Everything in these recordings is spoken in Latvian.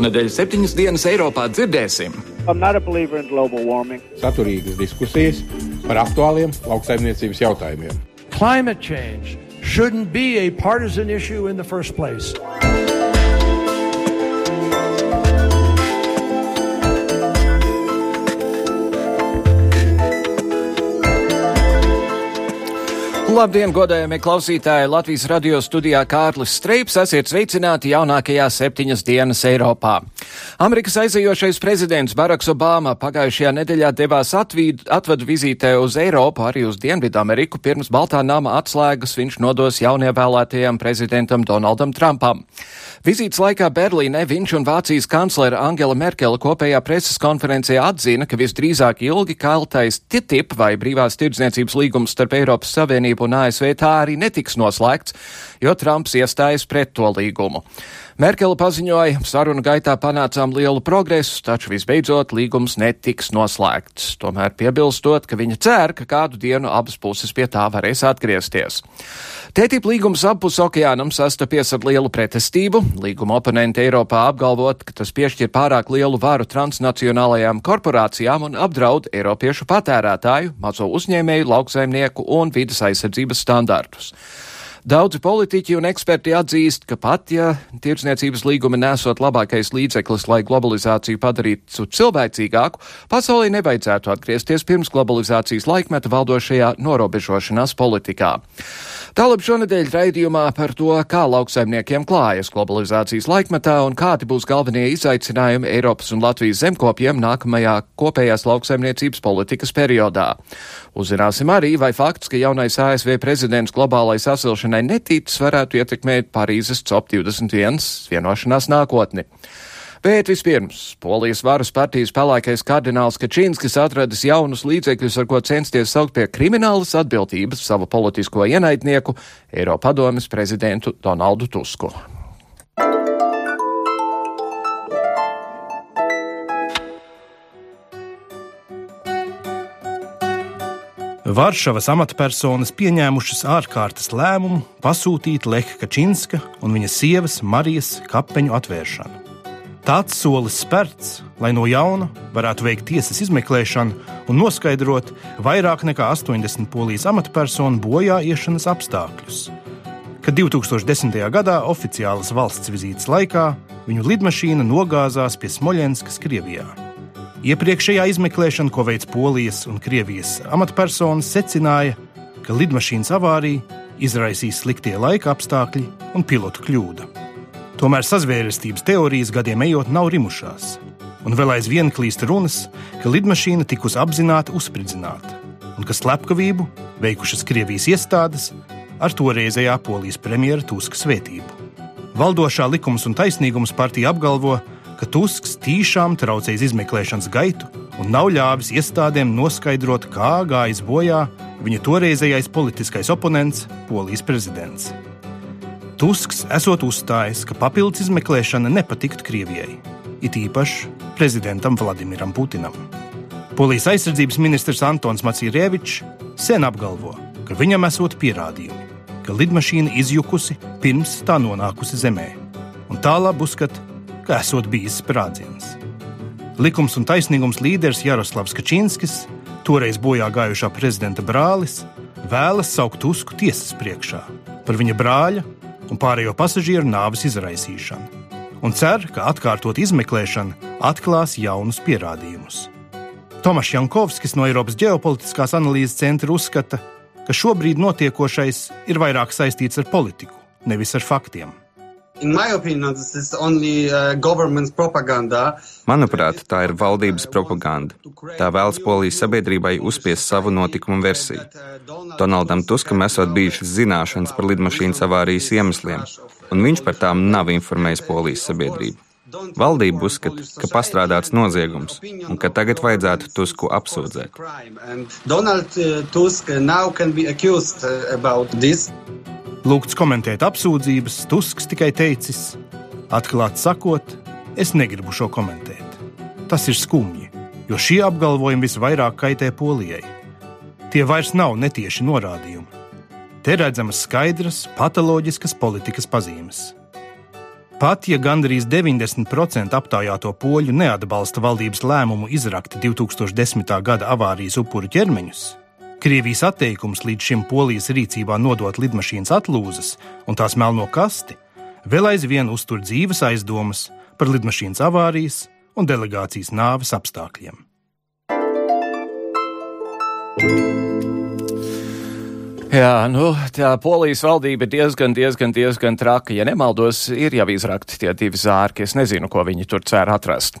Šonadēļ septiņas dienas Eiropā dzirdēsim. Saturīgas diskusijas par aktuāliem lauksaimniecības jautājumiem. Climate change shouldn't be a partisan issue in the first place. Labdien, godējamie klausītāji! Latvijas radio studijā Kārlis Streips esiet sveicināti jaunākajā septiņas dienas Eiropā. Amerikas aizejošais prezidents Baraks Obama pagājušajā nedēļā devās atvīd, atvadu vizītē uz Eiropu, arī uz Dienvidu Ameriku. Pirms Baltā nama atslēgas viņš nodos jaunievēlētajam prezidentam Donaldam Trumpam. Vizītes laikā Berlīnē viņš un Vācijas kanclere Angela Merkele kopējā preses konferencē atzina, ka visdrīzāk ilgi kaltais TTIP vai brīvās tirdzniecības līgums starp Eiropas Savienību un ASV tā arī netiks noslēgts, jo Trumps iestājas pret to līgumu. Merkele paziņoja, sarunu gaitā panācām lielu progresu, taču visbeidzot līgums netiks noslēgts. Tomēr piebilstot, ka viņa cer, ka kādu dienu abas puses pie tā varēs atgriezties. TTIP līgums apus okeānam sastapies ar lielu pretestību. Līguma oponenti Eiropā apgalvot, ka tas piešķir pārāk lielu varu transnacionālajām korporācijām un apdraud Eiropiešu patērētāju, mazo uzņēmēju, lauksaimnieku un vidas aizsardzības standartus. Daudzi politiķi un eksperti atzīst, ka pat ja tirdzniecības līgumi nesot labākais līdzeklis, lai globalizāciju padarītu cilvēcīgāku, pasaulē nevajadzētu atgriezties pirms globalizācijas laikmeta valdošajā norobežošanās politikā. Tālāk šonadēļ raidījumā par to, kā lauksaimniekiem klājas globalizācijas laikmetā un kādi būs galvenie izaicinājumi Eiropas un Latvijas zemkopiem nākamajā kopējās lauksaimniecības politikas periodā. Uzzināsim arī, vai fakts, ka jaunais ASV prezidents globālai sasilšanai netītas varētu ietekmēt Parīzes COP21 vienošanās nākotni. Bet vispirms Polijas varas partijas pelēkais kardināls Kačīnskis atradis jaunus līdzekļus, ar ko censties saukt pie kriminālas atbildības savu politisko ienaidnieku, Eiropadomes prezidentu Donaldu Tusku. Varšavas amatpersonas pieņēmušas ārkārtas lēmumu pasūtīt Leha Kačinska un viņa sievas Marijas kapeņu atvēršanu. Tāds solis spērts, lai no jauna varētu veikt tiesas izmeklēšanu un noskaidrot vairāk nekā 80 polijas amatpersonu bojā iešanas apstākļus. Kad 2010. gadā oficiālas valsts vizītes laikā viņu lidmašīna nogāzās pie Smoļenskas, Krievijā. Iepriekšējā izmeklēšana, ko veids Polijas un Krievijas amatpersonas, secināja, ka lidmašīnas avārija izraisīs sliktie laika apstākļi un pilotu kļūda. Tomēr sazvērestības teorijas gadiem ejot nav rimušās, un vēl aizvien klīst runas, ka lidmašīna tikusi apzināti uzspridzināta, un ka slepkavību veikušas Krievijas iestādes ar toreizējā Polijas premjera Tuska svētību. Valdošā likums un taisnīgums partija apgalvo, ka Tusks tīšām traucējis izmeklēšanas gaitu un nav ļāvis iestādēm noskaidrot, kā gājis bojā viņa toreizējais politiskais oponents, Polijas prezidents. Tusks esot uzstājis, ka papildus izmeklēšana nepatiktu Krievijai, it īpaši prezidentam Vladimiram Putinam. Polijas aizsardzības ministrs Antons Macierievičs sen apgalvo, ka viņam esot pierādījumi, ka lidmašīna izjukusi pirms tā nonākusi zemē, un tālāk uzskata, ka esot bijis sprādziens. Likums un taisnīgums līderis Jaroslavs Kačinskis, toreiz bojā gājušā prezidenta brālis, vēlas saukt Tusku tiesas priekšā par viņa brāļa un pārējo pasažieru nāves izraisīšanu, un cer, ka atkārtot izmeklēšana atklās jaunus pierādījumus. Tomašs Jankovskis no Eiropas ģeopolitiskās analīzes centra uzskata, ka šobrīd notiekošais ir vairāk saistīts ar politiku, nevis ar faktiem. Opinion, uh, Manuprāt, tā ir valdības propaganda. Tā vēlas polijas sabiedrībai uzspiest savu notikumu versiju. Donaldam Tuskam esot bijušas zināšanas par lidmašīnas avārijas iemesliem, un viņš par tām nav informējis polijas sabiedrību. Valdība uzskata, ka pastrādāts noziegums un ka tagad vajadzētu Tusku apsūdzēt. Lūgts komentēt apsūdzības, Tusks tikai teicis: Atklāti sakot, es negribu šo komentēt. Tas ir skumji, jo šie apgalvojumi visvairāk kaitē Polijai. Tie vairs nav netieši norādījumi. Te redzamas skaidras, patoloģiskas politikas pazīmes. Pat ja gandrīz 90% aptaujāto poļu neatbalsta valdības lēmumu izrakt 2010. gada avārijas upuru ķermeņus, Krievijas atteikums līdz šim polijas rīcībā nodot lidmašīnas atlūzas un tās melno kasti vēl aizvien uztur dzīves aizdomas par lidmašīnas avārijas un delegācijas nāves apstākļiem. thank you Jā, nu, tā polijas valdība ir diezgan, diezgan, diezgan traka. Ja nemaldos, ir jau izrakti tie divi zārki. Es nezinu, ko viņi tur cer atrast.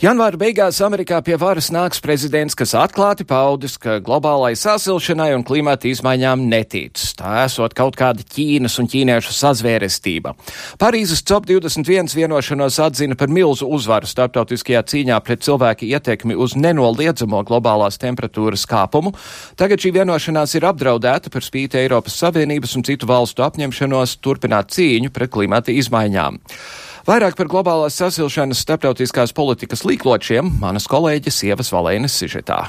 Janvāra beigās Amerikā pie varas nāks prezidents, kas atklāti paudis, ka globālai sasilšanai un klimata izmaiņām netic. Tā esot kaut kāda Ķīnas un ķīniešu sazvērestība. Parīzes COP21 vienošanos atzina par milzu uzvaru starptautiskajā cīņā pret cilvēku ietekmi uz nenoliedzamo globālās temperatūras kāpumu. Tagad šī vienošanās ir apdraudēta par spīti Eiropas Savienības un citu valstu apņemšanos turpināt cīņu pret klimata izmaiņām. Vairāk par globālās sasilšanas starptautiskās politikas līkločiem manas kolēģis Ievas Valēnes sižetā.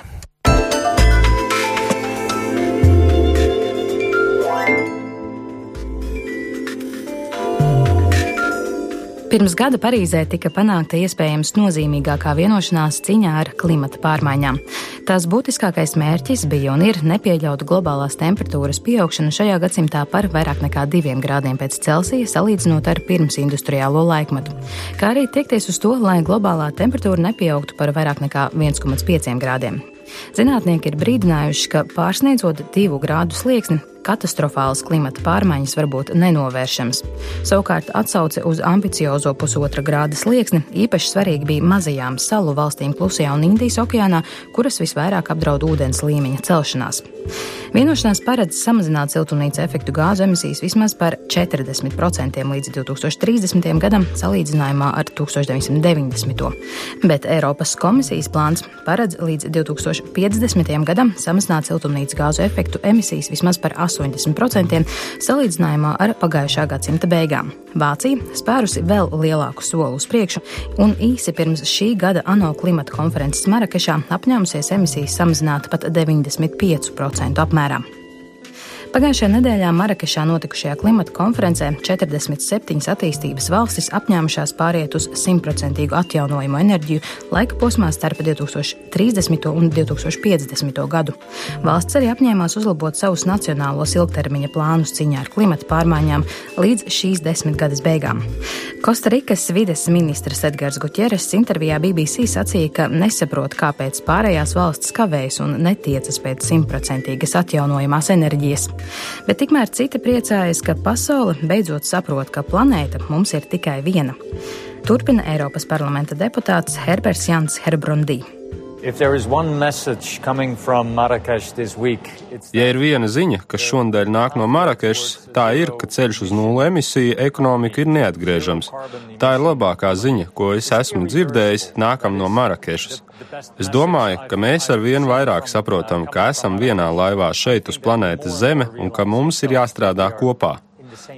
Pirms gada Parīzē tika panākta iespējams nozīmīgākā vienošanās cīņā ar klimata pārmaiņām. Tās būtiskākais mērķis bija un ir nepieļaut globālās temperatūras pieaugšanu šajā gadsimtā par vairāk nekā diviem grādiem pēc Celsija, salīdzinot ar pirms industriālo laikmetu, kā arī tiekties uz to, lai globālā temperatūra nepieaugtu par vairāk nekā 1,5 grādiem. Zinātnieki ir brīdinājuši, ka pārsniedzot divu grādu slieksni, katastrofālas klimata pārmaiņas var būt nenovēršamas. Savukārt atsauce uz ambiciozo pusotra grāda slieksni īpaši svarīgi bija mazajām salu valstīm Klusajā un Indijas okeānā, kuras visvairāk apdraud ūdens līmeņa celšanās. Vienošanās paredz samazināt siltumnīca efektu gāzu emisijas vismaz par 40% līdz 2030. gadam, salīdzinājumā ar 1990. Bet Eiropas komisijas plāns paredz līdz 2050. gadam samazināt siltumnīca gāzu efektu emisijas vismaz par 8%. 80% salīdzinājumā ar pagājušā gadsimta beigām. Vācija spērusi vēl lielāku soli uz priekšu un īsi pirms šī gada ANO klimata konferences Marakešā apņēmusies emisijas samazināt pat 95% apmērā. Pagājušajā nedēļā Marakešā notikušajā klimata konferencē 47 attīstības valstis apņēmušās pāriet uz simtprocentīgu atjaunojumu enerģiju laika posmā starp 2030. un 2050. gadu. Valsts arī apņēmās uzlabot savus nacionālos ilgtermiņa plānus cīņā ar klimata pārmaiņām līdz šīs desmitgades beigām. Kostarikas vides ministrs Edgars Guķeres intervijā BBC sacīja, ka nesaprot, kāpēc pārējās valstis kavējas un netiecas pēc simtprocentīgas atjaunojamās enerģijas. Bet tikmēr citi priecājas, ka pasaule beidzot saprot, ka planēta mums ir tikai viena. Turpina Eiropas parlamenta deputāts Herberts Jans Herbrundī. Ja ir viena ziņa, kas šonadēļ nāk no Marakešas, tā ir, ka ceļš uz nulli emisiju ekonomika ir neatgriežams. Tā ir labākā ziņa, ko es esmu dzirdējis nākam no Marakešas. Es domāju, ka mēs ar vien vairāk saprotam, ka esam vienā laivā šeit uz planētas Zeme un ka mums ir jāstrādā kopā.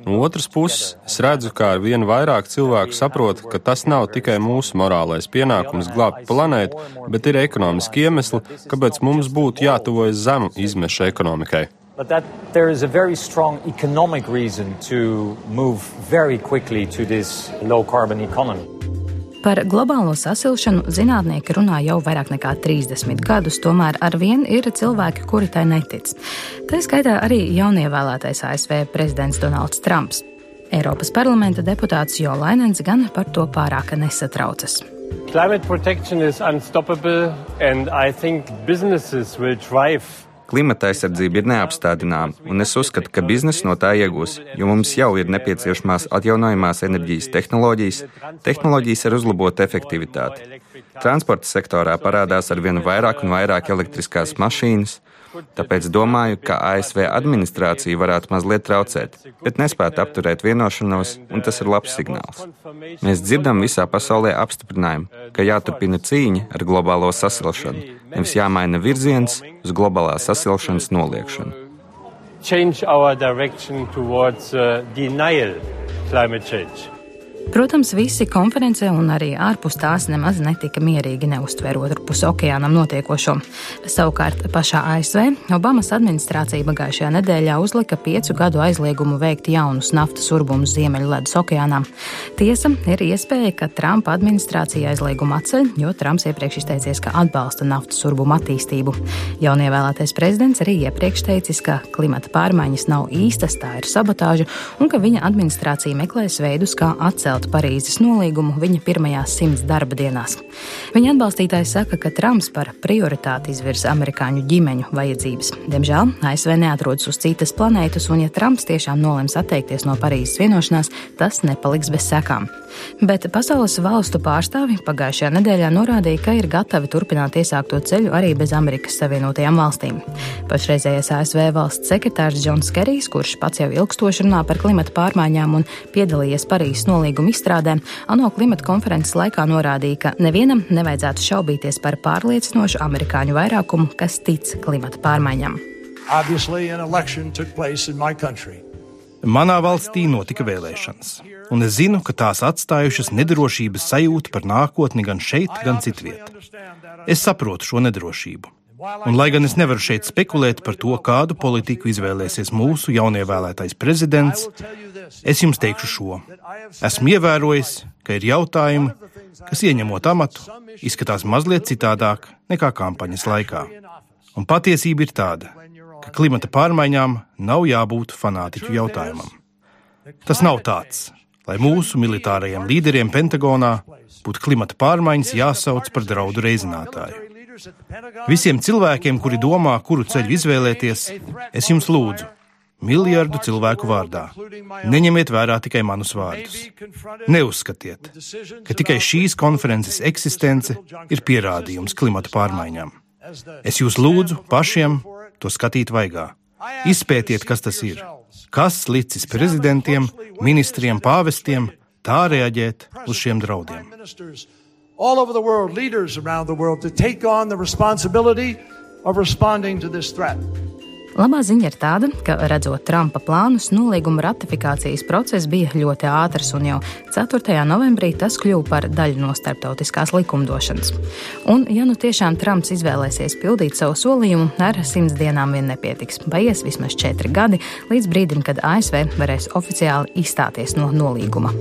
No otras puses, es redzu, kā ar vien vairāk cilvēku saprot, ka tas nav tikai mūsu morālais pienākums glābt planētu, bet ir ekonomiski iemesli, kāpēc mums būtu jātuvojas zemu izmešu ekonomikai. But that there is a very strong economic reason to move very quickly to this low carbon economy. Par globālo sasilšanu zinātnieki runā jau vairāk nekā 30 gadus, tomēr ar vienu ir cilvēki, kuri tai netic. Tā skaitā arī jaunievēlētais ASV prezidents Donalds Trumps. Eiropas parlamenta deputāts Jo Lainens gan par to pārāk nesatraucas. Climate protection is unstoppable, and I think businesses will drive Klimata aizsardzība ir neapstādināma, un es uzskatu, ka biznesa no tā iegūs, jo mums jau ir nepieciešamās atjaunojamās enerģijas tehnoloģijas, tehnoloģijas ar uzlabotu efektivitāti. Transporta sektorā parādās ar vien vairāk un vairāk elektriskās mašīnas, Tāpēc domāju, ka ASV administrācija varētu mazliet traucēt, bet nespētu apturēt vienošanos, un tas ir labs signāls. Mēs dzirdam visā pasaulē apstiprinājumu, ka jāturpina cīņa ar globālo sasilšanu, nevis jāmaina virziens uz globālās sasilšanas noliekšanu. Change our direction towards uh, denial climate change. Protams, visi konferencē un arī ārpus tās nemaz netika mierīgi neuztver otru pusi okeānam notiekošo. Savukārt pašā ASV Obamas administrācija pagājušajā nedēļā uzlika piecu gadu aizliegumu veikt jaunus naftas urbumus Ziemeļledus okeānā. Tiesa, ir iespēja, ka Trumpa administrācija aizliegumu atceļ, jo Trumps iepriekš izteicies, ka atbalsta naftas urbumu attīstību. Jaunievēlētais prezidents arī iepriekš teicis, ka klimata pārmaiņas nav īstas, tā ir sabotāža, un ka viņa administrācija meklēs veidus, kā atcelt atcelt Parīzes nolīgumu viņa pirmajās simts darba dienās. Viņa atbalstītāji saka, ka Trumps par prioritāti izvirza amerikāņu ģimeņu vajadzības. Diemžēl ASV neatrodas uz citas planētas, un ja Trumps tiešām nolems atteikties no Parīzes vienošanās, tas nepaliks bez sekām. Bet pasaules valstu pārstāvi pagājušajā nedēļā norādīja, ka ir gatavi turpināt iesākto ceļu arī bez Amerikas Savienotajām valstīm. Pašreizējais ASV valsts sekretārs Džons Kerijs, kurš pats jau ilgstoši runā par klimata pārmaiņām un piedalījies Parīzes nolīguma izstrādē, ANO klimata konferences laikā norādīja, ka nevienam nevajadzētu šaubīties par pārliecinošu amerikāņu vairākumu, kas tic klimata pārmaiņām. Obviously, an election took place in my country. Manā valstī notika vēlēšanas, un es zinu, ka tās atstājušas nedrošības sajūtu par nākotni gan šeit, gan citviet. Es saprotu šo nedrošību. Un, lai gan es nevaru šeit spekulēt par to, kādu politiku izvēlēsies mūsu jaunievēlētais prezidents, es jums teikšu šo. Esmu ievērojis, ka ir jautājumi, kas ieņemot amatu, izskatās mazliet citādāk nekā kampaņas laikā. Un patiesība ir tāda, ka klimata pārmaiņām nav jābūt fanātiķu jautājumam. Tas nav tāds, lai mūsu militārajiem līderiem Pentagonā būtu klimata pārmaiņas jāsauc par draudu reizinātāju. Visiem cilvēkiem, kuri domā, kuru ceļu izvēlēties, es jums lūdzu, miljardu cilvēku vārdā, neņemiet vērā tikai manus vārdus. Neuzskatiet, ka tikai šīs konferences eksistence ir pierādījums klimata pārmaiņām. Es jūs lūdzu pašiem to skatīt vaigā. Izpētiet, kas tas ir. Kas licis prezidentiem, ministriem, pāvestiem tā reaģēt uz šiem draudiem? All over the world, leaders around the world to take on the responsibility of responding to this threat. Labā ziņa ir tāda, ka redzot Trumpa plānus, nolīguma ratifikācijas process bija ļoti ātrs, un jau 4. novembrī tas kļuva par daļu no starptautiskās likumdošanas. Un, ja nu tiešām Trumps izvēlēsies pildīt savu solījumu, ar simts dienām vien nepietiks. Paies vismaz četri gadi līdz brīdim, kad ASV varēs oficiāli izstāties no nolīguma.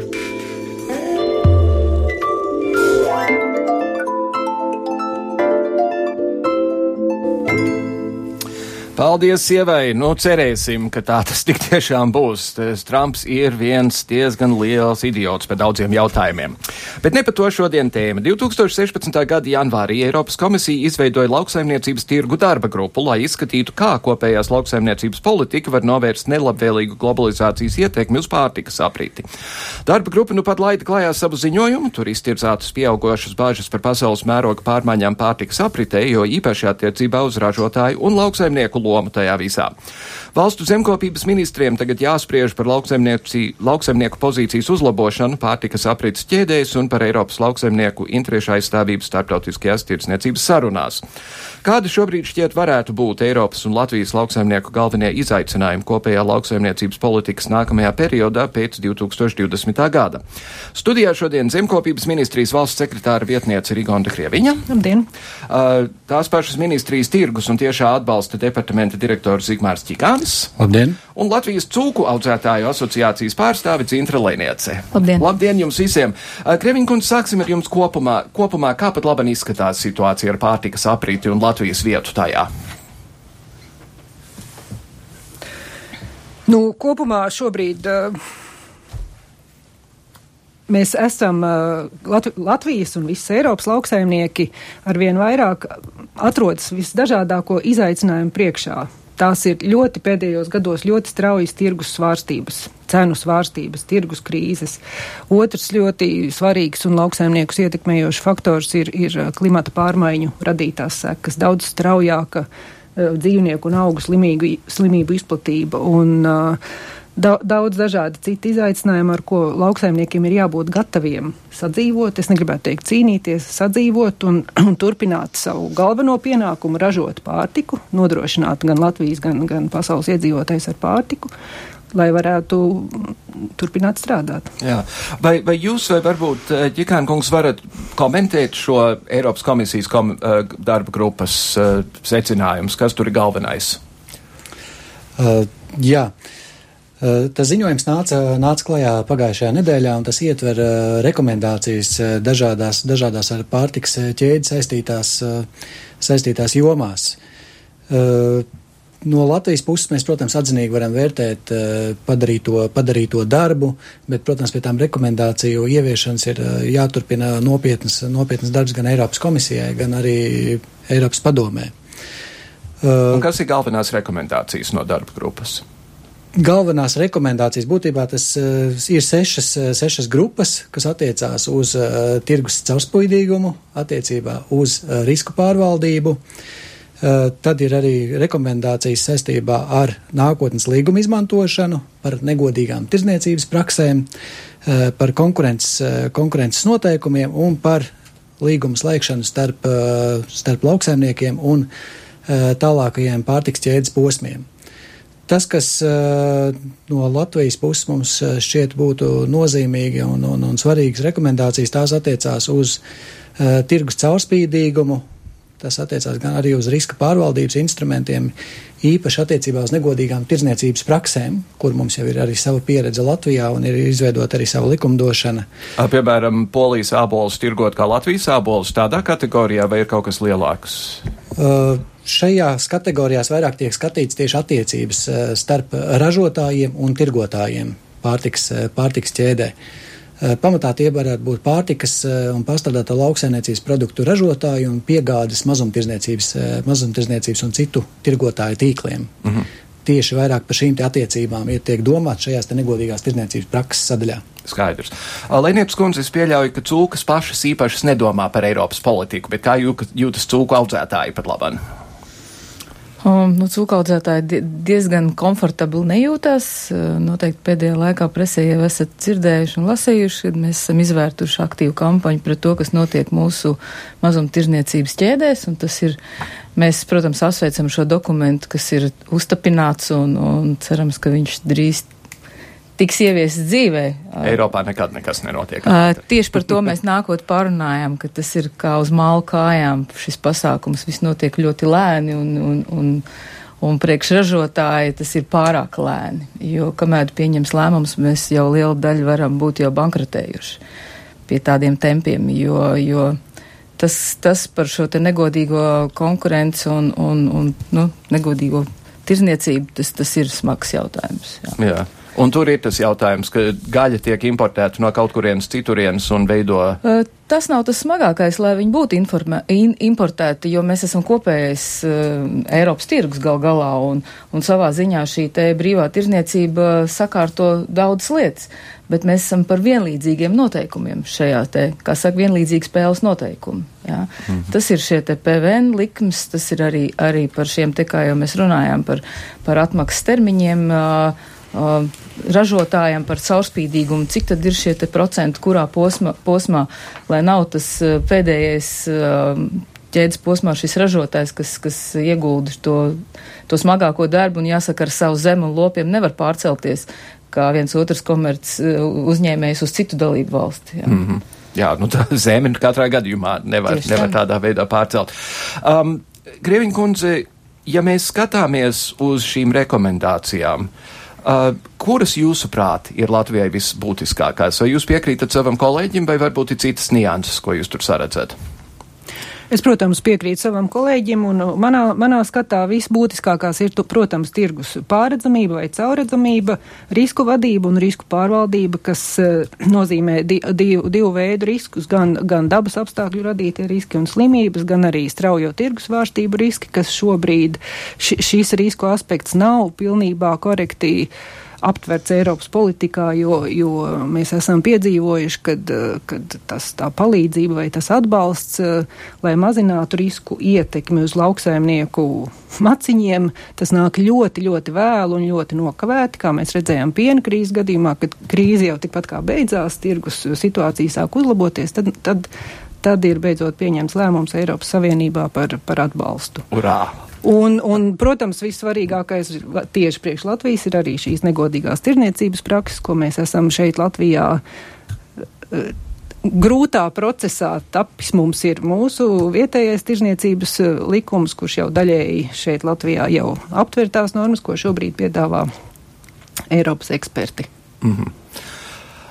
Paldies, sievai! Nu, cerēsim, ka tā tas tik tiešām būs. Tas Trumps ir viens diezgan liels idiots par daudziem jautājumiem. Bet ne par to šodien tēma. 2016. gada janvārī Eiropas komisija izveidoja lauksaimniecības tirgu darba grupu, lai izskatītu, kā kopējās lauksaimniecības politika var novērst nelabvēlīgu globalizācijas ietekmi uz pārtikas aprīti. Darba grupa nu pat laida klājā savu ziņojumu, tur iztirzātas pieaugošas bāžas par pasaules mēroga pārmaiņām pārtikas apritē, jo īpaši attiecībā uz ražotāju un lauksaimnieku loma tajā visā. Valstu zemkopības ministriem tagad jāspriež par lauksaimnieku pozīcijas uzlabošanu pārtikas aprits ķēdēs un par Eiropas lauksaimnieku interešu aizstāvību starptautiskajās tirdzniecības sarunās. Kādi šobrīd šķiet varētu būt Eiropas un Latvijas lauksaimnieku galvenie izaicinājumi kopējā lauksaimniecības politikas nākamajā periodā pēc 2020. gada? Studijā šodien zemkopības ministrijas valsts sekretāra vietniece Rigonda Krieviņa. Labdien! Tās pašas ministrijas tirgus un tiešā atbalsta departamenta direktors Zigmārs Čikāns. Rudens. Labdien! Un Latvijas cūku audzētāju asociācijas pārstāve Cintra Lēniece. Labdien! Labdien jums visiem! Kreviņkundze, sāksim ar jums kopumā. Kopumā kā pat labi izskatās situācija ar pārtikas aprīti un Latvijas vietu tajā? Nu, kopumā šobrīd uh, mēs esam Lat Latvijas un visas Eiropas lauksaimnieki arvien vairāk atrodas visdažādāko izaicinājumu priekšā. Tās ir ļoti pēdējos gados ļoti straujas tirgus svārstības, cenu svārstības, tirgus krīzes. Otrs ļoti svarīgs un lauksaimniekus ietekmējošs faktors ir, ir klimata pārmaiņu radītās sekas. Daudz straujāka uh, dzīvnieku un augu slimīgu, slimību izplatība. Un, uh, daudz dažādi citi izaicinājumi, ar ko lauksaimniekiem ir jābūt gataviem sadzīvot. Es negribētu teikt cīnīties, sadzīvot un, un turpināt savu galveno pienākumu ražot pārtiku, nodrošināt gan Latvijas, gan, gan pasaules iedzīvotājs ar pārtiku. Lai varētu turpināt strādāt. Jā. Vai, vai jūs, vai varbūt Ģikāna eh, kungs, varat komentēt šo Eiropas komisijas kom, eh, darba grupas eh, secinājumus? Kas tur ir galvenais? Uh, jā. Uh, tas ziņojums nāca, nāca klajā pagājušajā nedēļā, un tas ietver eh, rekomendācijas eh, dažādās, dažādās ar pārtiks ķēdi saistītās, saistītās jomās. No Latvijas puses mēs, protams, atzinīgi varam vērtēt padarīto, padarīto darbu, bet, protams, pie tām rekomendāciju ieviešanas ir jāturpina nopietnas, nopietnas darbs gan Eiropas komisijai, gan arī Eiropas padomē. Un kas ir galvenās rekomendācijas no darba grupas? Galvenās rekomendācijas būtībā tas uh, ir sešas, uh, sešas grupas, kas attiecās uz uh, tirgus caurspīdīgumu, attiecībā uz uh, risku pārvaldību. Uh, tad ir arī rekomendācijas saistībā ar nākotnes līgumu izmantošanu, par negodīgām tirzniecības praksēm, uh, par konkurences, uh, konkurences noteikumiem un par līgumu slēgšanu starp, starp lauksaimniekiem un tālākajiem pārtiks ķēdes posmiem. Tas, kas uh, no Latvijas puses mums šķiet būtu nozīmīgi un, un, un svarīgas rekomendācijas, tās attiecās uz uh, tirgus caurspīdīgumu, tas attiecās gan arī uz riska pārvaldības instrumentiem, īpaši attiecībā uz negodīgām tirdzniecības praksēm, kur mums jau ir arī sava pieredze Latvijā un ir izveidota arī sava likumdošana. Piemēram, polijas ābolus tirgot kā Latvijas ābolus tādā kategorijā vai ir kaut kas lielāks? Uh, šajās kategorijās vairāk tiek skatīts tieši attiecības eh, starp ražotājiem un tirgotājiem pārtiks, eh, pārtiks ķēdē. Eh, pamatā tie varētu būt pārtikas un pārstrādāta lauksainiecības produktu ražotāji un piegādes mazumtirdzniecības, mazumtirdzniecības un citu tirgotāju tīkliem. Uh mhm. -huh. Tieši vairāk par šīm attiecībām ir tiek domāts šajās negodīgās tirdzniecības prakses sadaļā. Skaidrs. Lēnieps kundze, es pieļauju, ka cūkas pašas īpašas nedomā par Eiropas politiku, bet kā jūtas cūku audzētāji pat labāk? Um, nu, Cūkaudzētāji diezgan komfortabli nejūtās. Noteikti pēdējā laikā presē jau esat dzirdējuši un lasījuši, kad mēs esam izvērtuši aktīvu kampaņu pret to, kas notiek mūsu mazumtirdzniecības ķēdēs. Ir, mēs, protams, apsveicam šo dokumentu, kas ir uztapināts un, un cerams, ka viņš drīz tiks ieviests dzīvē. Eiropā nekad nekas nenotiek. Uh, tieši par to mēs nākot pārunājām, ka tas ir kā uz mālu kājām šis pasākums, viss notiek ļoti lēni un, un, un, un priekšražotāji tas ir pārāk lēni, jo kamēr pieņems lēmums, mēs jau lielu daļu varam būt jau bankrotējuši pie tādiem tempiem, jo, jo tas, tas par šo te negodīgo konkurenci un, un, un nu, negodīgo tirzniecību, tas, tas ir smags jautājums. Jā. jā. Un tur ir tas jautājums, ka gaļa tiek importēta no kaut kurienes citurienes un veido. Tas nav tas smagākais, lai viņi būtu informē, in, importēti, jo mēs esam kopējais uh, Eiropas tirgus gal galā un, un savā ziņā šī te brīvā tirzniecība sakārto daudz lietas, bet mēs esam par vienlīdzīgiem noteikumiem šajā te, kā saka, vienlīdzīgi spēles noteikumi. Jā. -hmm. Tas ir šie te PVN likums, tas ir arī, arī par šiem te, kā jau mēs runājām, par, par atmaksas termiņiem. Uh, ražotājiem par caurspīdīgumu, cik tad ir šie procenti, kurā posma, posmā, lai nav tas uh, pēdējais uh, ķēdes posmā šis ražotājs, kas, kas iegulda to, to smagāko darbu un jāsaka ar savu zemu un lopiem nevar pārcelties kā viens otrs komerc uh, uzņēmējs uz citu dalību valsti. Jā. Mm -hmm. Jā, nu tā zeme katrā gadījumā nevar, Tieši nevar tā. tādā veidā pārcelt. Um, Grieviņa kundze, ja mēs skatāmies uz šīm rekomendācijām, uh, Uh, kuras jūsuprāt ir Latvijai visbūtiskākās? Vai jūs piekrītat savam kolēģim, vai varbūt ir citas nianses, ko jūs tur saredzat? Es, protams, piekrītu savam kolēģim, un manā, manā skatā visbūtiskākās ir, tu, protams, tirgus pārredzamība vai caurredzamība, risku vadība un risku pārvaldība, kas uh, nozīmē di, divu, divu veidu riskus, gan, gan dabas apstākļu radītie riski un slimības, gan arī straujo tirgus vārstību riski, kas šobrīd š, šīs risku aspekts nav pilnībā korekti aptverts Eiropas politikā, jo, jo mēs esam piedzīvojuši, kad, kad tas tā palīdzība vai tas atbalsts, lai mazinātu risku ietekmi uz lauksaimnieku maciņiem, tas nāk ļoti, ļoti vēlu un ļoti nokavēti, kā mēs redzējām piena krīzes gadījumā, kad krīze jau tikpat kā beidzās, tirgus situācija sāk uzlaboties, tad, tad, tad ir beidzot pieņemts lēmums Eiropas Savienībā par, par atbalstu. Urā! Un, un, protams, vissvarīgākais tieši priekš Latvijas ir arī šīs negodīgās tirniecības prakses, ko mēs esam šeit Latvijā eh, grūtā procesā tapis mums ir mūsu vietējais tirzniecības eh, likums, kurš jau daļēji šeit Latvijā jau aptver tās normas, ko šobrīd piedāvā Eiropas eksperti. Mm -hmm.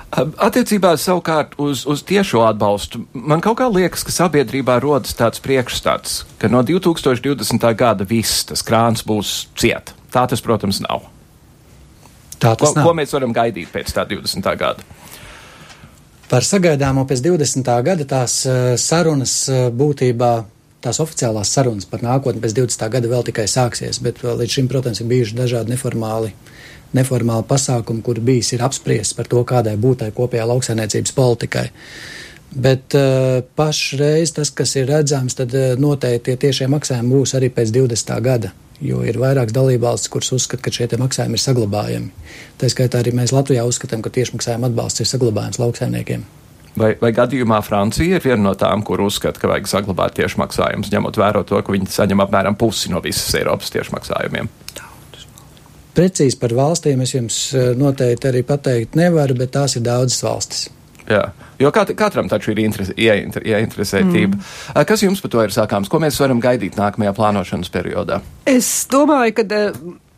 Attiecībā savukārt uz, uz tiešo atbalstu, man kaut kā liekas, ka sabiedrībā rodas tāds priekšstats, ka no 2020. gada viss tas krāns būs ciet. Tā tas, protams, nav. Tā tas ko, nav. ko mēs varam gaidīt pēc tā 20. gada? Par sagaidāmo pēc 20. gada tās sarunas būtībā tās oficiālās sarunas par nākotni pēc 20. gada vēl tikai sāksies, bet līdz šim, protams, ir bijuši dažādi neformāli uh, neformāli pasākumi, kur bijis ir apspriests par to, kādai būtai kopējā lauksainiecības politikai. Bet uh, pašreiz tas, kas ir redzams, tad uh, noteikti tie tiešie maksājumi būs arī pēc 20. gada. Jo ir vairākas dalībvalstis, kuras uzskata, ka šie maksājumi ir saglabājami. Tā skaitā arī mēs Latvijā uzskatām, ka tiešmaksājuma atbalsts ir saglabājams lauksaimniekiem. Vai, vai gadījumā Francija ir viena no tām, kur uzskata, ka vajag saglabāt tiešmaksājumus, ņemot vērā to, ka viņi saņem apmēram pusi no visas Eiropas tiešmaksājumiem? Tā. Precīzi par valstīm es jums eh, noteikti arī pateikt nevaru, bet tās ir daudzas valstis. Jā, jo kat, katram taču ir interes, ieinter, ieinteresētība. Mm. Kas jums par to ir sākāms? Ko mēs varam gaidīt nākamajā plānošanas periodā? Es domāju, ka.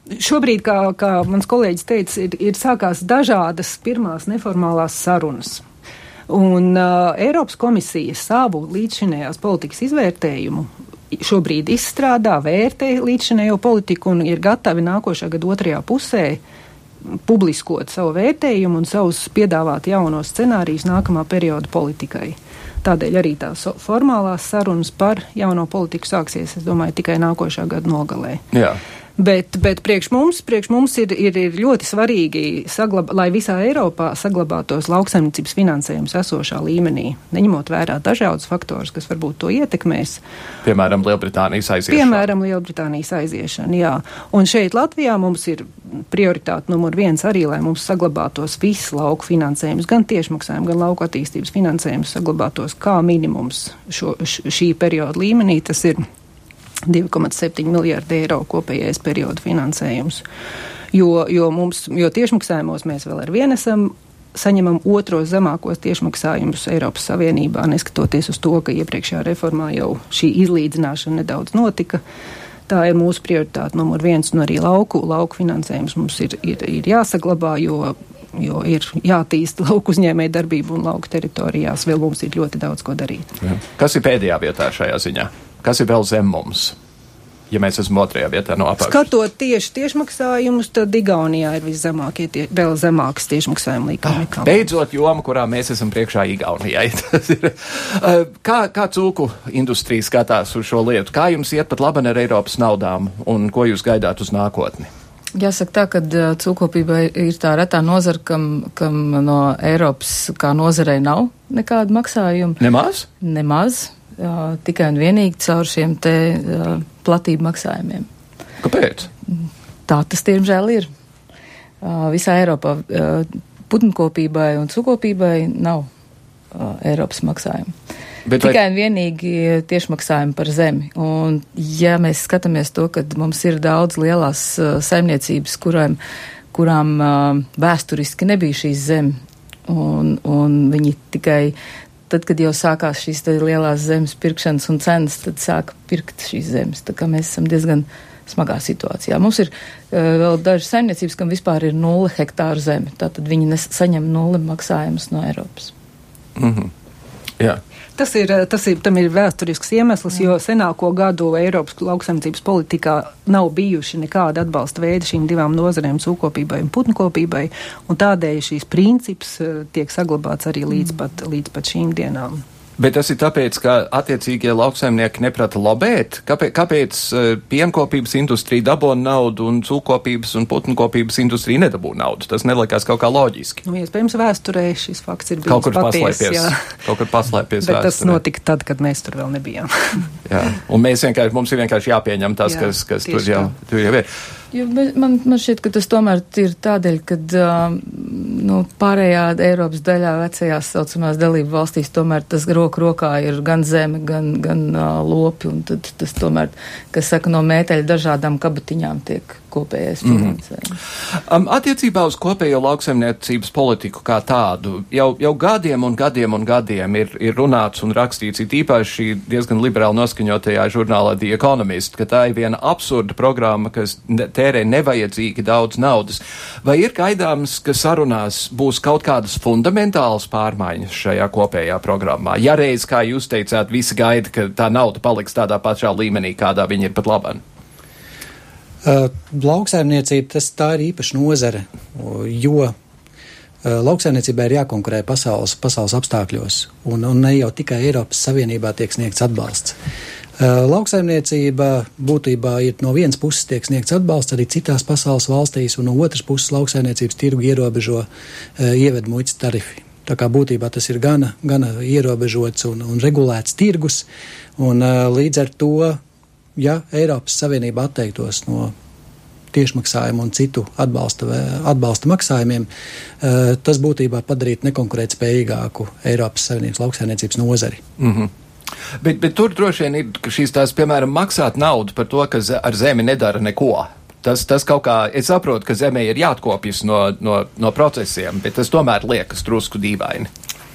Šobrīd, kā, kā mans kolēģis teica, ir, ir sākās dažādas pirmās neformālās sarunas. Un uh, Eiropas komisija savu līdzšinējās politikas izvērtējumu šobrīd izstrādā, vērtē līdzinējo politiku un ir gatavi nākošā gada otrajā pusē publiskot savu vērtējumu un savus piedāvāt jaunos scenārijus nākamā perioda politikai. Tādēļ arī tās formālās sarunas par jauno politiku sāksies, es domāju, tikai nākošā gada nogalē. Jā. Bet, bet priekš mums, priekš mums ir, ir, ir ļoti svarīgi, saglab, lai visā Eiropā saglabātos lauksaimniecības finansējums esošā līmenī, neņemot vērā dažādus faktorus, kas varbūt to ietekmēs. Piemēram, Lielbritānijas aiziešana. Piemēram, Lielbritānijas aiziešana, jā. Un šeit Latvijā mums ir prioritāte numur viens arī, lai mums saglabātos viss lauku finansējums, gan tiešmaksājumi, gan lauku attīstības finansējums saglabātos kā minimums šo, šī perioda līmenī. Tas ir 2,7 miljārdi eiro kopējais perioda finansējums. Jo, jo, mums, jo tiešmaksājumos mēs vēl ar vienu esam saņemam otros zemākos tiešmaksājumus Eiropas Savienībā, neskatoties uz to, ka iepriekšējā reformā jau šī izlīdzināšana nedaudz notika. Tā ir mūsu prioritāte numur viens, un arī lauku, lauku finansējums mums ir, ir, ir jāsaglabā, jo, jo ir jātīsta lauku uzņēmēja darbība un lauku teritorijās. Vēl mums ir ļoti daudz ko darīt. Jā. Kas ir pēdējā vietā šajā ziņā? Kas ir vēl zem mums? Ja mēs esam otrajā vietā no apakšas. Skatot tieši tiešmaksājumus, tad Igaunijā ir viszemākie, tie, vēl zemākas tiešmaksājuma līkumi. Ah, beidzot, joma, kurā mēs esam priekšā Igaunijai. Eh, kā, kā cūku industrija skatās uz šo lietu? Kā jums iet pat labi ar Eiropas naudām un ko jūs gaidāt uz nākotni? Jāsaka tā, ka uh, cūkopība ir tā retā nozara, kam, kam no Eiropas kā nozarei nav nekāda maksājuma. Nemaz? Nemaz uh, tikai un vienīgi caur šiem te uh, platību maksājumiem. Kāpēc? Tā tas tiemžēl ir. Uh, visā Eiropā uh, putnkopībai un cukopībai nav uh, Eiropas maksājumu. Bet Tikai vai... un vienīgi tiešmaksājumi par zemi. Un, ja mēs skatāmies to, ka mums ir daudz lielās uh, saimniecības, kurām, kurām uh, vēsturiski nebija šīs zemi, un, un viņi tikai tad, kad jau sākās šīs lielās zemes pirkšanas un cenas, tad sāka pirkt šīs zemes. Tā kā mēs esam diezgan smagā situācijā. Mums ir uh, vēl dažas saimniecības, kam vispār ir nulle hektāru zeme. Tātad viņi saņem nulle maksājumus no Eiropas. Mm -hmm. Jā. Tas ir, tas ir, tam ir vēsturisks iemesls, jo senāko gadu Eiropas lauksaimniecības politikā nav bijuši nekāda atbalsta veidi šīm divām nozarēm, cūkopībai un putnkopībai, un tādēļ šīs princips eh, tiek saglabāts arī līdz pat, līdz pat šīm dienām. Bet tas ir tāpēc, ka attiecīgie lauksaimnieki neprata lobēt. Kāpēc, kāpēc uh, pienkopības industrija dabūna naudu un cūkopības un putnkopības industrija nedabūna naudu? Tas nelikās kaut kā loģiski. Nu, iespējams, vēsturē šis fakts ir bijis kaut kur paties, paslēpies. Jā. Kaut kur paslēpies. Bet vēsturē. tas notika tad, kad mēs tur vēl nebijām. jā, un mēs vienkārši, mums ir vienkārši jāpieņem tas, jā, kas, kas tur jau, tur jau ir. Jo man, man šķiet, ka tas tomēr ir tādēļ, ka uh, nu, pārējā Eiropas daļā vecajās saucamās dalību valstīs tomēr tas roku rokā ir gan zeme, gan, gan uh, lopi, un tad tas tomēr, kas saka, no mēteļa dažādām kabatiņām tiek kopējais mhm. finansējums. Mm um, attiecībā uz kopējo lauksaimniecības politiku kā tādu, jau, jau gadiem un gadiem un gadiem ir, ir runāts un rakstīts, it īpaši diezgan liberāli noskaņotajā žurnālā The Economist, ka tā ir viena absurda programma, kas tērē nevajadzīgi daudz naudas. Vai ir gaidāms, ka sarunās būs kaut kādas fundamentālas pārmaiņas šajā kopējā programmā? Ja reiz, kā jūs teicāt, visi gaida, ka tā nauda paliks tādā pašā līmenī, kādā viņi ir pat labāk. Lauksaimniecība tas tā ir īpaša nozare, jo lauksaimniecībai ir jākonkurē pasaules, pasaules apstākļos, un, un ne jau tikai Eiropas Savienībā tiek sniegts atbalsts. Lauksaimniecība būtībā ir no vienas puses tiek sniegts atbalsts arī citās pasaules valstīs, un no otras puses lauksaimniecības tirgu ierobežo ieved muitas tarifi. Tā kā būtībā tas ir gana, gana ierobežots un, un regulēts tirgus, un līdz ar to ja Eiropas Savienība atteiktos no tiešmaksājumu un citu atbalsta, atbalsta maksājumiem, eh, tas būtībā padarītu nekonkurētspējīgāku Eiropas Savienības lauksainiecības nozari. Mm -hmm. Bet, bet tur droši vien ir šīs tās, piemēram, maksāt naudu par to, ka ar zemi nedara neko. Tas, tas kaut kā, es saprotu, ka zemē ir jāatkopjas no, no, no procesiem, bet tas tomēr liekas drusku dīvaini.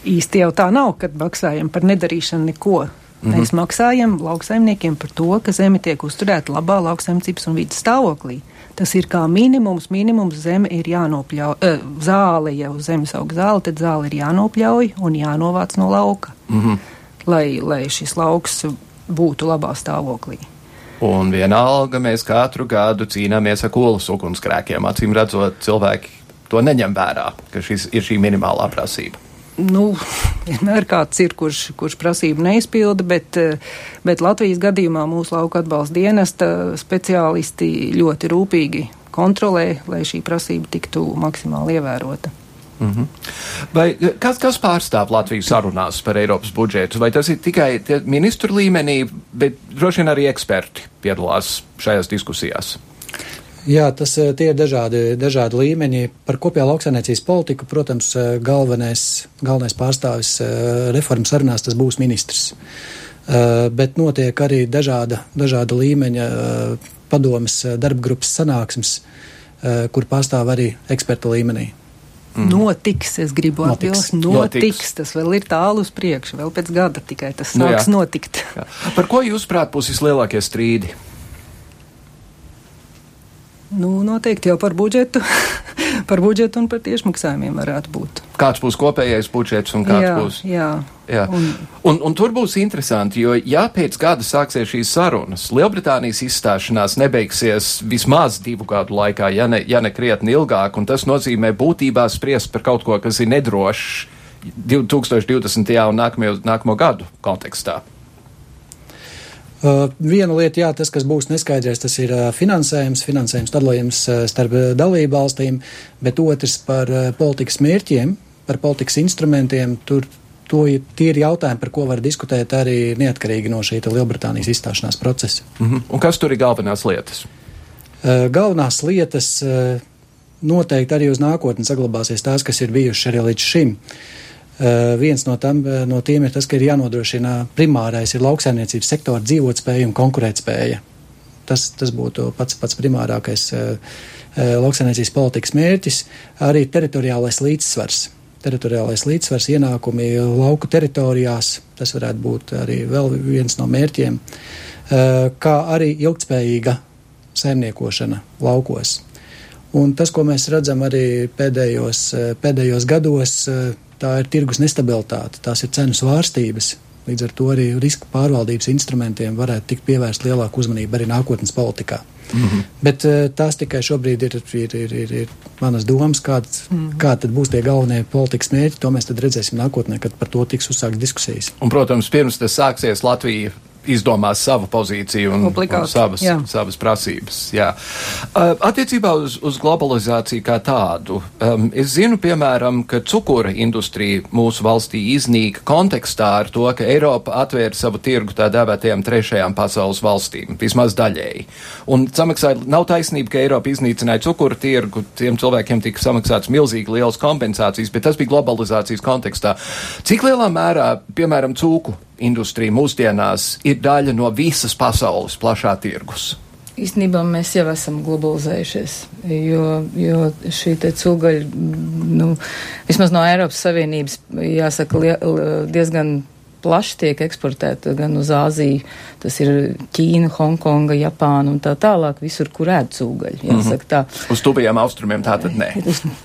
Īsti jau tā nav, kad maksājam par nedarīšanu neko. Mm -hmm. Mēs maksājam lauksaimniekiem par to, ka zeme tiek uzturēta labā lauksaimniecības un vidas stāvoklī. Tas ir kā minimums. Minimums zeme ir jānopļauj, uh, zāle, ja uz zemes aug zāle, tad zāle ir jānopļauj un jānovāc no lauka, mm -hmm. lai, lai šis lauks būtu labā stāvoklī. Un vienalga mēs katru gadu cīnāmies ar kolas ugunsgrēkiem. Acīm redzot, cilvēki to neņem vērā, ka šis ir šī minimālā prasība nu, vienmēr kāds ir, kurš, kurš prasību neizpilda, bet, bet Latvijas gadījumā mūsu lauka atbalsta dienesta speciālisti ļoti rūpīgi kontrolē, lai šī prasība tiktu maksimāli ievērota. Mm -hmm. Vai kas, kas pārstāv Latvijas sarunās par Eiropas budžetu? Vai tas ir tikai ministru līmenī, bet droši vien arī eksperti piedalās šajās diskusijās? Jā, tas eh, tie ir dažādi, dažādi līmeņi. Par kopējā lauksainiecības politiku, protams, eh, galvenais, galvenais pārstāvis eh, reformas sarunās tas būs ministrs. Bet notiek arī dažāda, dažāda līmeņa padomas darba grupas sanāksmes, kur pārstāv arī eksperta līmenī. Mm. Notiks, es gribu atbildēt, notiks. notiks. Tas vēl ir tālu uz priekšu, vēl pēc gada tikai tas nu sāks nu, jā. notikt. Jā. Par ko jūs prāt būs vislielākie strīdi? Nu, noteikti jau par budžetu, par budžetu un par tiešmaksājumiem varētu būt. Kāds būs kopējais budžets un kāds jā, būs? Jā, jā. Un, un, un tur būs interesanti, jo ja pēc gada sāksies šīs sarunas, Lielbritānijas izstāšanās nebeigsies vismaz divu gadu laikā, ja ne, ja ne krietni ilgāk, un tas nozīmē būtībā spriest par kaut ko, kas ir nedrošs 2020. un nākamo, nākamo gadu kontekstā. Uh, viena lieta, jā, tas, kas būs neskaidrs, tas ir uh, finansējums, finansējums dalījums uh, starp dalību valstīm, bet otrs par politikas mērķiem, par politikas instrumentiem. Tur to, tie ir jautājumi, par ko var diskutēt arī neatkarīgi no šī Lielbritānijas izstāšanās procesa. Mm -hmm. Un kas tur ir galvenās lietas? Galvenās lietas noteikti arī uz nākotni saglabāsies tās, kas ir bijušas arī līdz šim. Uh, Uh, viens no, tam, uh, no tiem ir tas, ka ir jānodrošina primārais ir lauksaimniecības sektora dzīvotspēja un konkurētspēja. Tas, tas būtu pats, pats primārākais uh, lauksaimniecības politikas mērķis, arī teritoriālais līdzsvars. Teritoriālais līdzsvars, ienākumi lauku teritorijās, tas varētu būt arī vēl viens no mērķiem, kā arī ilgtspējīga saimniekošana laukos. Un tas, ko mēs redzam arī pēdējos, pēdējos gados, tā ir tirgus nestabilitāte, tās ir cenu svārstības. Līdz ar to arī risku pārvaldības instrumentiem varētu tikt pievērst lielāku uzmanību arī nākotnes politikā. Mm -hmm. Bet uh, tās tikai šobrīd ir, ir, ir, ir, ir manas domas, kāds, mm -hmm. kā tad būs tie galvenie politikas mērķi. To mēs redzēsim nākotnē, kad par to tiks uzsākt diskusijas. Un, protams, pirms tas sāksies Latvija izdomās savu pozīciju un, Obligāti, un savas, jā. savas prasības. Jā. Uh, attiecībā uz, uz globalizāciju kā tādu, um, es zinu, piemēram, ka cukura industrija mūsu valstī iznīka kontekstā ar to, ka Eiropa atvēra savu tirgu tā dēvētajām trešajām pasaules valstīm, vismaz daļēji. Un samaksāja, nav taisnība, ka Eiropa iznīcināja cukura tirgu, tiem cilvēkiem tika samaksāts milzīgi liels kompensācijas, bet tas bija globalizācijas kontekstā. Cik lielā mērā, piemēram, cūku industrija mūsdienās ir daļa no visas pasaules plašā tirgus. Īstenībā mēs jau esam globalizējušies, jo, jo šī te cūgaļa, nu, vismaz no Eiropas Savienības, jāsaka, li, diezgan plaši tiek eksportēta gan uz Āziju, tas ir Ķīna, Hongkonga, Japāna un tā tālāk, visur, kur ēd cūgaļu. Jāsaka tā. Uz tuvajiem austrumiem tā tad nē.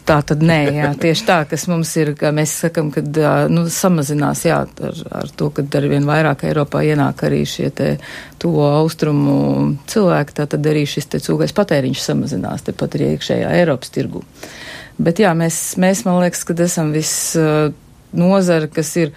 Tā tad nē, jā, tieši tā, kas mums ir, kā mēs sakam, kad, nu, samazinās, jā, ar, ar to, kad arvien vairāk Eiropā ienāk arī šie te tuvo austrumu cilvēki, tā tad arī šis te cūgais patēriņš samazinās, tepat arī iekšējā Eiropas tirgu. Bet jā, mēs, mēs man liekas, ka esam viss nozara, kas ir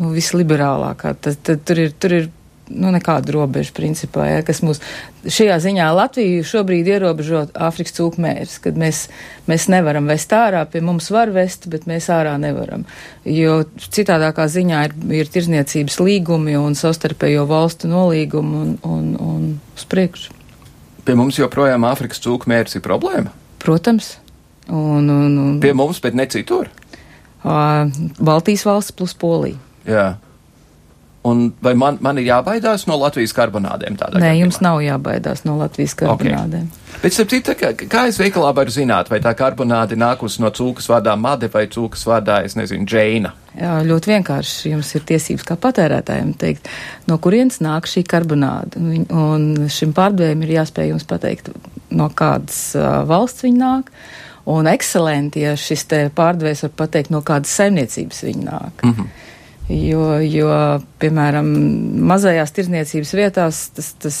nu, visliberālākā. Tad, tad tur ir, tur ir nu, nekāda robeža, principā, ja, kas mūs šajā ziņā Latviju šobrīd ierobežo Āfrikas cūku mērs, kad mēs, mēs nevaram vest ārā, pie mums var vest, bet mēs ārā nevaram. Jo citādākā ziņā ir, ir tirzniecības līgumi un savstarpējo valstu nolīgumi un, un, un uz priekšu. Pie mums joprojām Āfrikas cūku mērs ir problēma? Protams. Un, un, un, pie mums, bet ne citur? Baltijas valsts plus Polija. Jā. Un vai man, man ir jābaidās no Latvijas karbonādēm? Nē, gadījumā? jums nav jābaidās no Latvijas karbonādēm. Okay. Bet, starp citu, kā, kā es veikalā varu zināt, vai tā karbonāde nākus no cūkas vārdā Made vai cūkas vārdā, es nezinu, Džeina? Jā, ļoti vienkārši. Jums ir tiesības kā patērētājiem teikt, no kurienes nāk šī karbonāde. Un šim pārdevējiem ir jāspēj jums pateikt, no kādas uh, valsts viņa nāk. Un ekscelenti, ja šis te pārdevējs var pateikt, no kādas saimniecības viņa nāk. Mm -hmm. Jo, jo, piemēram, mazajās tirdzniecības vietās tas, tas,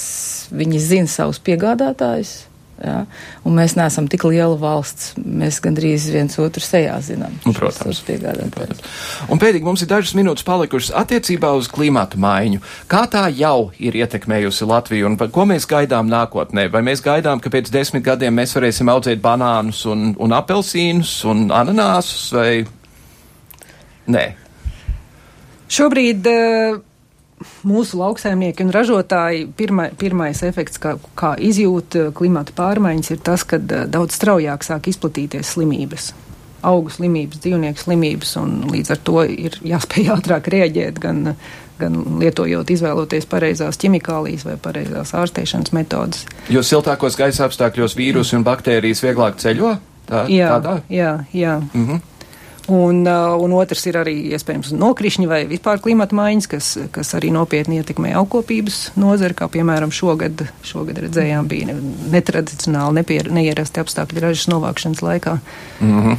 viņi zina savus piegādātājus. Ja? Un mēs neesam tik liela valsts. Mēs gandrīz viens otru sejā zinām. Un, protams, protams. Un pēdīgi mums ir dažas minūtes palikušas attiecībā uz klimatu maiņu. Kā tā jau ir ietekmējusi Latviju un ko mēs gaidām nākotnē? Vai mēs gaidām, ka pēc desmit gadiem mēs varēsim audzēt banānus un, un apelsīnus un ananāsus vai nē? Šobrīd uh, mūsu lauksaimnieki un ražotāji pirma, pirmais efekts, kā, kā izjūt eh, klimata pārmaiņas, ir tas, ka uh, daudz straujāk sāk izplatīties slimības. Augu slimības, dzīvnieku slimības, un līdz ar to ir jāspēj ātrāk rēģēt, gan, gan lietojot, izvēloties pareizās ķimikālijas vai pareizās ārstēšanas metodas. Jo siltākos gaisa apstākļos vīrusi un baktērijas vieglāk ceļo? Tā, jā, tādā? jā, jā. Mm -hmm. Un, uh, un otrs ir arī iespējams nokrišņi vai vispār klimata maiņas, kas, kas arī nopietni ietekmē augkopības nozari, kā piemēram šogad, šogad redzējām, bija netradicionāli, nepier, neierasti apstākļi ražas novākšanas laikā. Mm -hmm.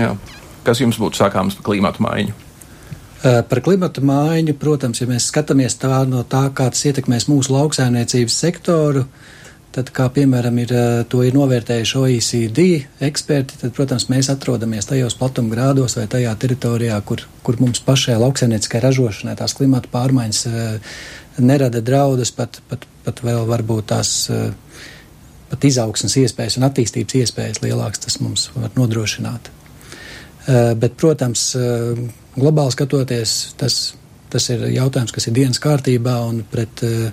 Jā. Kas jums būtu sakāms par klimatu maiņu? Uh, par klimatu maiņu, protams, ja mēs skatāmies tā no tā, kā tas ietekmēs mūsu lauksaimniecības sektoru, uh, Tad, kā piemēram ir, eh, to ir novērtējuši OECD eksperti, tad, protams, mēs atrodamies tajos platumgrādos vai tajā teritorijā, kur, kur mums pašai lauksaimnieciskai ražošanai tās klimata pārmaiņas eh, nerada draudus, pat, pat, pat vēl varbūt tās eh, pat izaugsmas iespējas un attīstības iespējas lielākas tas mums var nodrošināt. Bet, protams, globāli skatoties, tas, tas ir jautājums, kas ir dienas kārtībā un pret uh,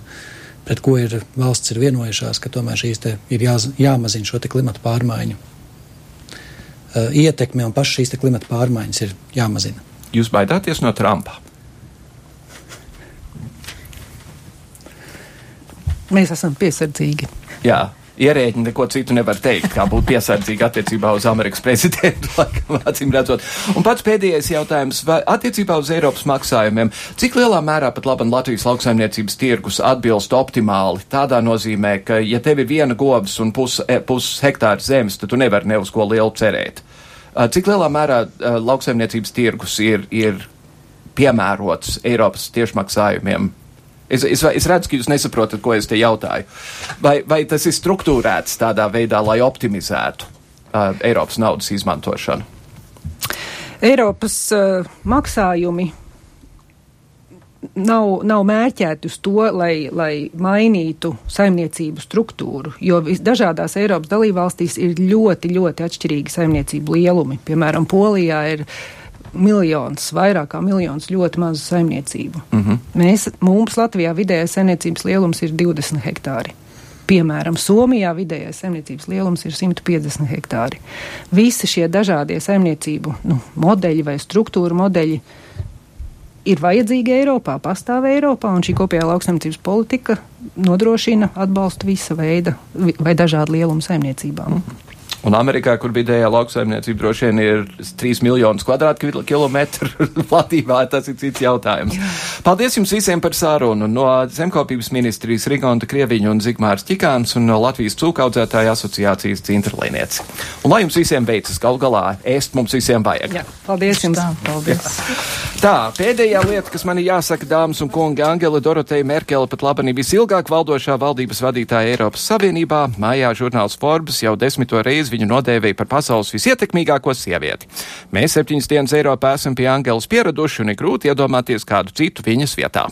pret ko ir valsts ir vienojušās, ka tomēr šīs ir jā, jāmazina šo klimatu pārmaiņu uh, ietekme un pašas šīs klimata pārmaiņas ir jāmazina. Jūs baidāties no Trumpa? Mēs esam piesardzīgi. Jā, ierēģi neko citu nevar teikt, kā būt piesardzīgi attiecībā uz Amerikas prezidentu, laikam, acīm redzot. Un pats pēdējais jautājums, attiecībā uz Eiropas maksājumiem, cik lielā mērā pat labi Latvijas lauksaimniecības tirgus atbilst optimāli? Tādā nozīmē, ka ja tev ir viena govs un pus, e, pus hektāra zemes, tad tu nevari ne uz ko lielu cerēt. Cik lielā mērā lauksaimniecības tirgus ir, ir piemērots Eiropas tiešmaksājumiem? Es, es, es redzu, ka jūs nesaprotat, ko es te jautāju. Vai, vai tas ir struktūrēts tādā veidā, lai optimizētu uh, Eiropas naudas izmantošanu? Eiropas uh, maksājumi nav, nav mērķēti uz to, lai, lai mainītu saimniecību struktūru, jo dažādās Eiropas dalībvalstīs ir ļoti, ļoti atšķirīgi saimniecību lielumi. Piemēram, Polijā ir miljons, vairāk kā miljons ļoti mazu saimniecību. Mhm. -huh. Mēs, mums Latvijā vidējais saimniecības lielums ir 20 hektāri. Piemēram, Somijā vidējais saimniecības lielums ir 150 hektāri. Visi šie dažādie saimniecību nu, modeļi vai struktūra modeļi ir vajadzīgi Eiropā, pastāv Eiropā, un šī kopējā lauksaimniecības politika nodrošina atbalstu visa veida vai dažādu lielumu saimniecībām. Mm. Un Amerikā, kur vidējā lauksaimniecība droši vien ir 3 miljonus kvadrātkilometru platībā, tas ir cits jautājums. Paldies jums visiem par sārunu no Zemkopības ministrijas Rigonta Krieviņa un Zigmārs Čikāns un no Latvijas cūkaudzētāja asociācijas Cintralīnieci. Un lai jums visiem veicas, gal galā ēst mums visiem vajag. Jā, paldies jums. Tā, paldies. Jā. Tā, pēdējā lieta, kas man ir jāsaka, dāmas un kungi, Angela Doroteja Merkele pat labani visilgāk valdošā valdības vadītāja Eiropas Savienībā. Mājā žurnāls Forbes jau desmito reizi viņu nodēvēja par pasaules visietekmīgāko sievieti. Mēs septiņas dienas Eiropā esam pie Angelas pieraduši un ir grūti iedomāties kādu citu viņas vietā.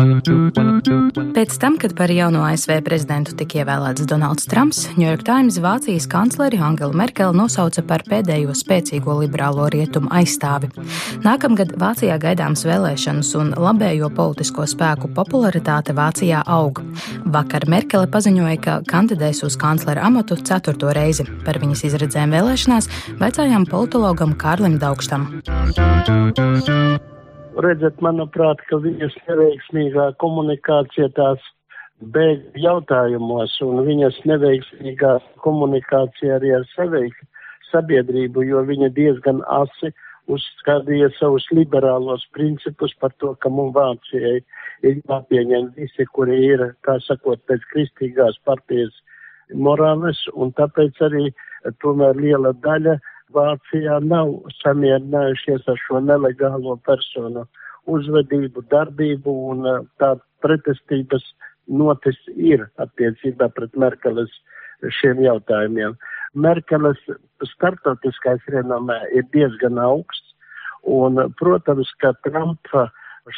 Pēc tam, kad par jauno ASV prezidentu tika ievēlēts Donalds Trumps, York Times Vācijas kancleri Angelu Merkeli nosauca par pēdējo spēcīgo liberālo rietumu aizstāvi. Nākamgad Vācijā gaidāmas vēlēšanas un labējo politisko spēku popularitāte Vācijā aug. Vakar Merkele paziņoja, ka kandidēs uz kanclera amatu ceturto reizi. Par viņas izredzēm vēlēšanās vaicājām politologam Kārlim Daugstam redzat, manuprāt, ka viņas neveiksmīgā komunikācija tās bēg jautājumos un viņas neveiksmīgā komunikācija arī ar saveik, sabiedrību, jo viņa diezgan asi uzskatīja savus liberālos principus par to, ka mums Vācijai ir jāpieņem visi, kuri ir, kā sakot, pēc kristīgās partijas morāles, un tāpēc arī tomēr liela daļa Vācijā nav samierinājušies ar šo nelegālo personu uzvedību, darbību un uh, tāda pretestības notis ir attiecībā pret Merkeles šiem jautājumiem. Merkeles startautiskais renomē ir diezgan augsts un, protams, ka Trumpa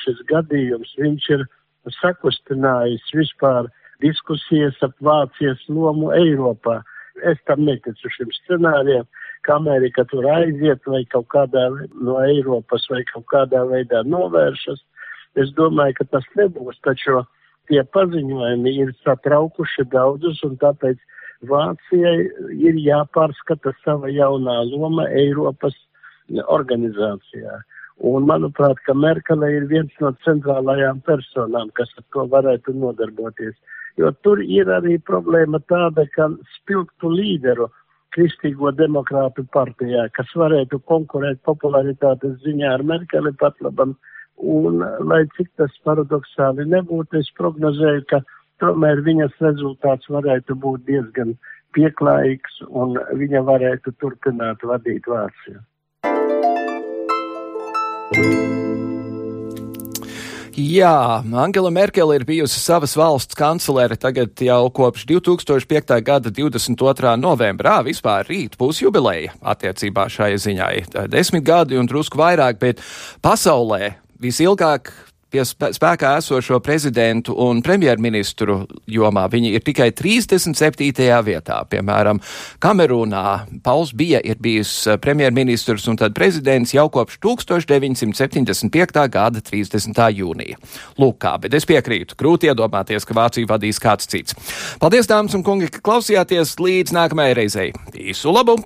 šis gadījums viņš ir sakustinājis vispār diskusijas ap Vācijas lomu Eiropā. Es tam neticu šim scenārijam Amerika tur aiziet vai kaut kādā no Eiropas vai kaut kādā veidā novēršas. Es domāju, ka tas nebūs, taču tie paziņojumi ir satraukuši daudzus un tāpēc Vācijai ir jāpārskata sava jaunā loma Eiropas organizācijā. Un, manuprāt, ka Merkele ir viens no centrālajām personām, kas ar to varētu nodarboties. Jo tur ir arī problēma tāda, ka spilgtu līderu Kristīgo demokrātu partijā, kas varētu konkurēt popularitātes ziņā ar Merkeli pat labam. Un, lai cik tas paradoxāli nebūtu, es prognozēju, ka tomēr viņas rezultāts varētu būt diezgan pieklājīgs un viņa varētu turpināt vadīt Vāciju. Jā, Angela Merkele ir bijusi savas valsts kanclere tagad jau kopš 2005. gada 22. novembrā. Vispār rīt būs jubileja attiecībā šai ziņai. Desmit gadi un drusku vairāk, bet pasaulē visilgāk pie spēkā esošo prezidentu un premjerministru jomā viņi ir tikai 37. vietā. Piemēram, Kamerūnā Pauls bija ir bijis eh, premjerministrs un tad prezidents jau kopš 1975. gada 30. jūnija. Lūk kā, bet es piekrītu, grūti iedomāties, ka Vāciju vadīs kāds cits. Paldies, dāmas un kungi, ka klausījāties līdz nākamajai reizei. Visu labu!